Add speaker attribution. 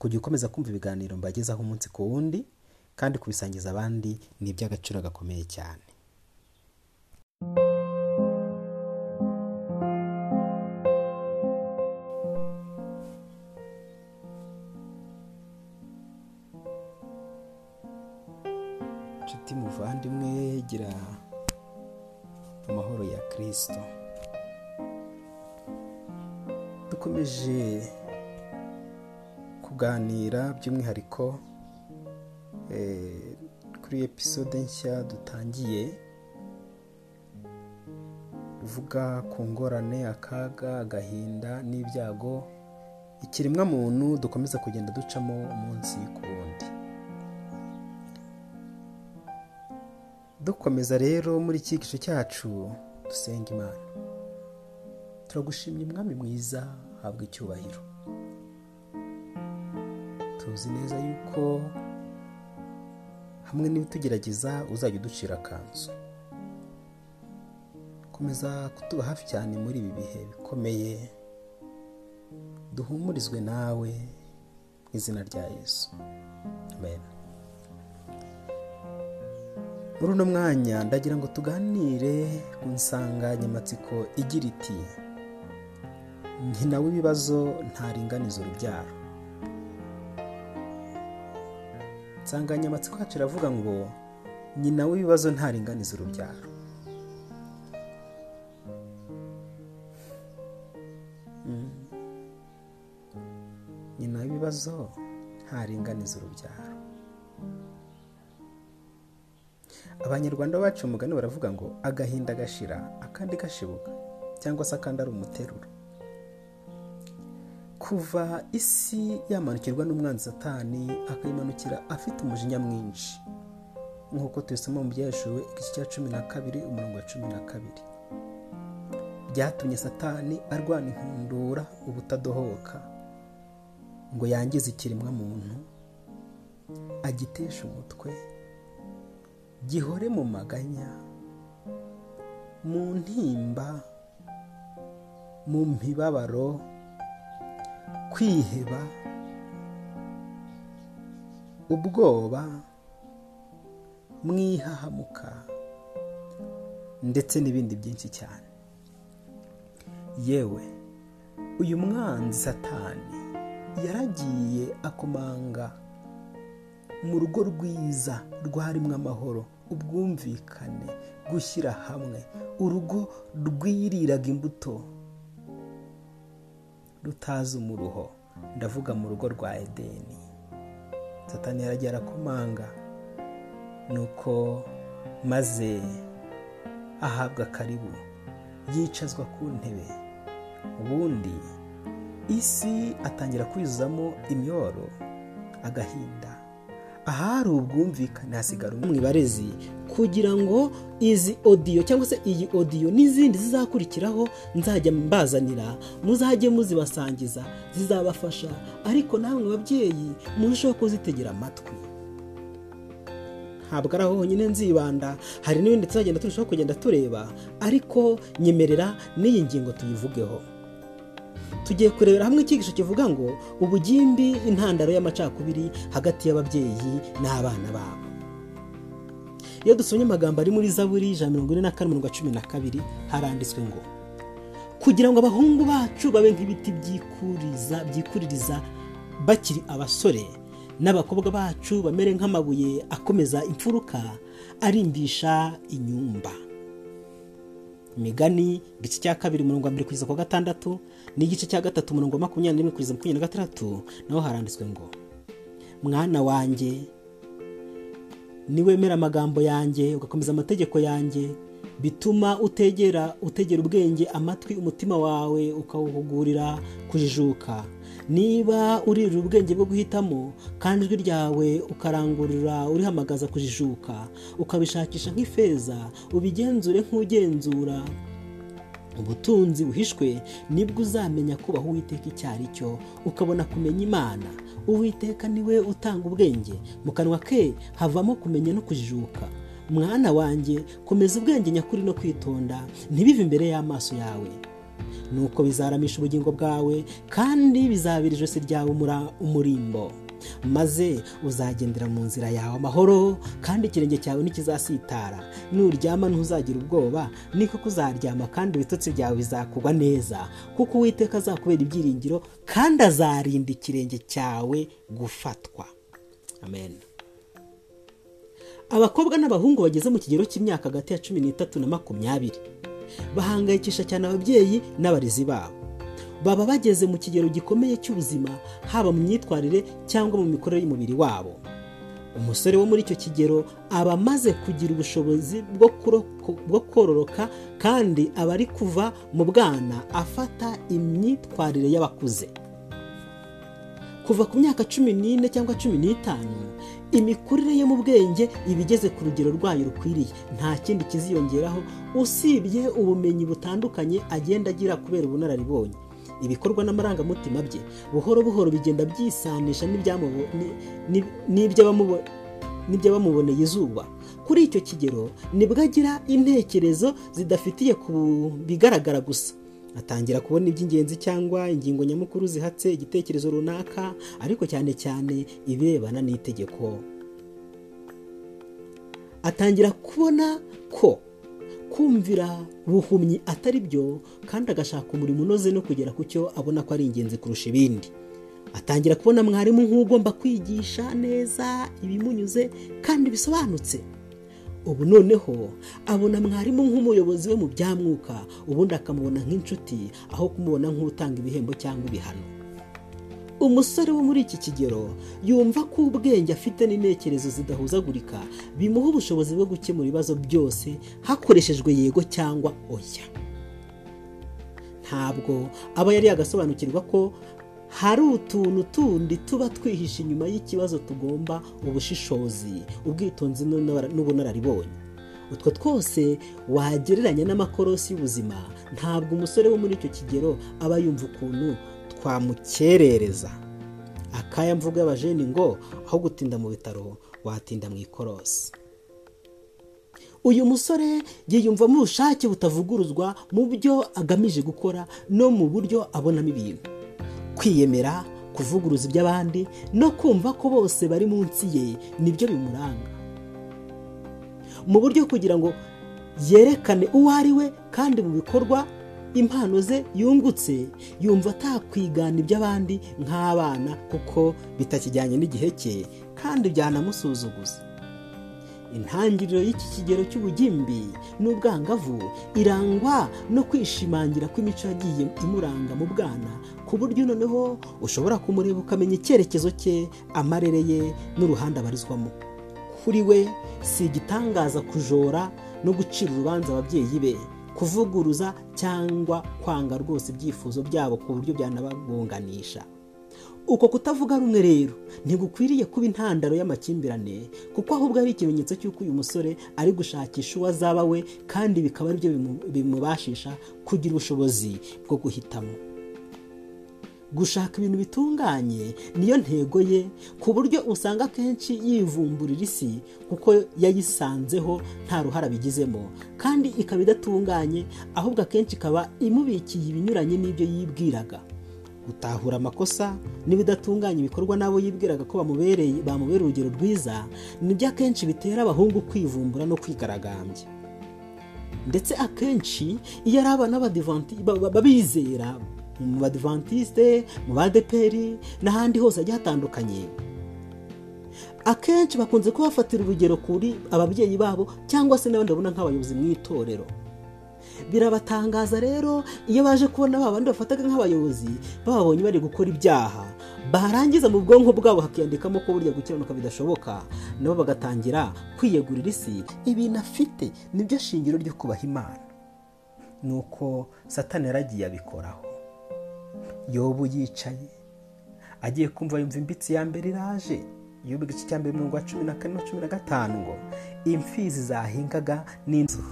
Speaker 1: kujya ukomeza kumva ibiganiro mbagezaho umunsi ku wundi kandi kubisangiza abandi ni iby'agaciro gakomeye cyane. Inshuti muvandimwe gira amahoro ya kirisito dukomeje kuganira by'umwihariko eh, kuri episode nshya dutangiye ivuga ku ngorane akaga agahinda n'ibyago ikiremwa muntu dukomeza kugenda ducamo umunsi ku wundi. Dukomeza rero muri iki gice cyacu dusenga imana. Turagushimye umwami mwiza habwa icyubahiro. Tuzi neza yuko hamwe n'ibitugerageza uzajya uducira akanzu. Komeza kutuba hafi cyane muri ibi bihe bikomeye duhumurizwe nawe mu izina rya yesu. Amen. Muri uno mwanya ndagira ngo tuganire ku nsanganyamatsiko igira iti nyina w'ibibazo ntaringaniza urubyaro insanganyamatsiko yacu iravuga ngo nyina w'ibibazo ntaringaniza urubyaro. Mm. nyina w'ibibazo ntaringaniza urubyaro. Abanyarwanda bacu umugani baravuga ngo agahinda gashira akandi gashibuka. Cyangwa se akandi ari umuteruro. Kuva isi yamanukirwa n'umwanzi satani akayimanukira afite umujinya mwinshi. Nk'uko tubisoma mu byaheshuwe igice cya cumi na kabiri umurongo wa cumi na kabiri. Byatumye satani arwana inkundura ubutadohoka ngo yangize ikiremwa muntu agitesha umutwe gihore mu maganya mu ntimba mu mibabaro kwiheba ubwoba mwihahamuka ndetse n'ibindi byinshi cyane. Yewe uyu mwanzi satani yaragiye akomanga mu rugo rwiza rwarimo amahoro ubwumvikane gushyira hamwe. Urugo rwiriraga imbuto. Rutazi umuruho. Ndavuga mu rugo rwa edeni. Satani yaragiye arakomanga nuko maze ahabwa karibu. Yicazwa ku ntebe. Ubundi isi atangira kwizuzamo imyoro agahinda. Ahari ubwumvikane. Hasigara umwe kugira ngo izi odiyo cyangwa se iyi odiyo n'izindi zizakurikiraho nzajya mbazanira. Muzajye muzibasangiza. Zizabafasha. Ariko namwe babyeyi murusheho kuzitegera amatwi. Ntabwo ari aho honyine nzibanda. Hari n'ibindi tuzagenda turushaho kugenda tureba. Ariko nyemerera n'iyi ngingo tuyivugeho. Tugiye kurebera hamwe icyigisho kivuga ngo ubugimbi intandaro y'amacakubiri hagati y'ababyeyi n'abana babo. Iyo dusomye amagambo ari muri zaburi ijana mirongo ine na mirongo cumi na kabiri haranditswe ngo kugira ngo abahungu bacu babe nk'ibiti byikuriza byikuririza bakiri abasore n'abakobwa bacu bamere nk'amabuye akomeza imfuruka arimbisha inyumba. Imigani igice cya kabiri umurongo wa mbere kugeza ku gatandatu n'igice cya gatatu umurongo wa makumyabiri n'imwe kugeza makumyabiri na gatandatu naho haranditswe ngo mwana wanjye niwemera amagambo yanjye ugakomeza amategeko yanjye bituma utegera utegera ubwenge amatwi umutima wawe ukawuhugurira kujijuka.
Speaker 2: Niba uririra ubwenge bwo guhitamo kandi ijwi ryawe ukarangurura urihamagaza kujijuka ukabishakisha nk'ifeza ubigenzure nk'ugenzura. Ubutunzi buhishwe ni bwo uzamenya kubaha uwiteka icyo ari cyo ukabona kumenya imana. Uwiteka ni we utanga ubwenge. Mu kanwa ke havamo kumenya no kujijuka. Mwana wanjye komeza ubwenge nyakuri no kwitonda. Ntibive imbere y'amaso yawe. Nuko bizaramisha ubugingo bwawe kandi bizabira ijosi ryawe umurimbo. Maze uzagendera mu nzira yawe amahoro kandi ikirenge cyawe ntikizasitara. Nuryama ntuzagira ubwoba niko kuzaryama kandi ibitotsi byawe bizakugwa neza. Kuko uwiteka azakubera ibyiringiro kandi azarinda ikirenge cyawe gufatwa. Amen. Abakobwa n'abahungu bageze mu kigero cy'imyaka hagati ya cumi n'itatu na makumyabiri. Bahangayikisha cyane ababyeyi n'abarezi babo. Baba bageze mu kigero gikomeye cy'ubuzima haba mu myitwarire cyangwa mu mikorere y'umubiri wabo. Umusore wo muri icyo kigero aba amaze kugira ubushobozi bwo kororoka kandi aba ari kuva mu bwana afata imyitwarire y'abakuze. Kuva ku myaka cumi n'ine cyangwa cumi n'itanu imikurire ye mu bwenge iba igeze ku rugero rwayo rukwiriye. Nta kindi kiziyongeraho usibye ubumenyi butandukanye agenda agira kubera ubunararibonye. Ibikorwa n'amarangamutima bye buhoro buhoro bigenda byisanisha n'iby'abamuboneye izuba. Kuri icyo kigero ni bwo agira intekerezo zidafitiye ku bigaragara gusa. Atangira kubona iby'ingenzi cyangwa ingingo nyamukuru zihatse igitekerezo runaka ariko cyane cyane ibirebana n'itegeko. Atangira kubona ko kumvira buhumyi atari byo kandi agashaka umurimo unoze no kugera ku cyo abona ko ari ingenzi kurusha ibindi. Atangira kubona mwarimu nk'ugomba kwigisha neza ibimunyuze kandi bisobanutse. Ubu noneho abona mwarimu nk'umuyobozi we mu bya mwuka ubundi akamubona nk'inshuti aho kumubona nk'utanga ibihembo cyangwa ibihano. Umusore wo muri iki kigero yumva ko ubwenge afite n'intekerezo zidahuzagurika bimuha ubushobozi bwo gukemura ibibazo byose hakoreshejwe yego cyangwa oya. Ntabwo aba yari yagasobanukirwa ko hari utuntu tundi tuba twihishe inyuma y'ikibazo tugomba ubushishozi ubwitonzi n'ubunararibonye. Utwo twose wagereranya n'amakorosi y'ubuzima ntabwo umusore wo muri icyo kigero aba yumva ukuntu twamukerereza. Akaya mvuga y'abajeni ngo aho gutinda mu bitaro watinda mu ikorosi. Uyu musore yiyumvamo ubushake butavuguruzwa mu byo agamije gukora no mu buryo abonamo ibintu. Kwiyemera kuvuguruza iby'abandi no kumva ko bose bari munsi ye ni byo bimuranga. Mu buryo kugira ngo yerekane uwo ari we kandi mu bikorwa impano ze yungutse yumva atakwigana iby'abandi nk'abana kuko bitakijyanye n'igihe cye kandi byanamusuzuguza. Intangiriro y'iki kigero cy'ubugimbi n'ubwangavu irangwa no kwishimangira kw'imico yagiye imuranga mu bwana. Ku buryo noneho ushobora kumureba ukamenya icyerekezo cye amarere ye n'uruhande abarizwamo. Kuri we si igitangaza kujora no gucira urubanza ababyeyi be kuvuguruza cyangwa kwanga rwose ibyifuzo byabo ku buryo byanabagonganisha uko kutavuga rumwe rero ntigukwiriye kuba intandaro y'amakimbirane kuko ahubwo ari ikimenyetso cy'uko uyu musore ari gushakisha uwo azaba we kandi bikaba ari byo bimubashisha kugira ubushobozi bwo guhitamo. Gushaka ibintu bitunganye niyo ntego ye ku buryo usanga akenshi yivumburira isi kuko yayisanzeho nta ruhare abigizemo. Kandi ikaba idatunganye ahubwo akenshi ikaba imubikiye ibinyuranye n'ibyo yibwiraga. Gutahura amakosa n'ibidatunganya ibikorwa n'abo yibwiraga ko bamubereye bamubera urugero rwiza ni byo akenshi bitera abahungu kwivumbura no kwigaragambya. Ndetse akenshi iyo ari abana babizera mu badivantiste mu badeperi n'ahandi hose hagiye hatandukanye akenshi bakunze kubafatira urugero kuri ababyeyi babo cyangwa se n'abandi babona nk'abayobozi mu itorero. Birabatangaza rero iyo baje kubona ba bandi bafataga nk'abayobozi bababonye bari gukora ibyaha. Barangiza mu bwonko bwabo hakiyandikamo ko burya gukiranuka bidashoboka. Nabo bagatangira kwiyegurira isi ibintu afite ni byo shingiro ryo kubaha imana. Ni uko satani yaragiye abikoraho. Yobu yicaye
Speaker 1: agiye kumva yumva imbitsi ya mbere iraje. Yuba igice cya mbere mirongo cumi na kane na cumi na gatanu ngo imfizi zahingaga n'inzu.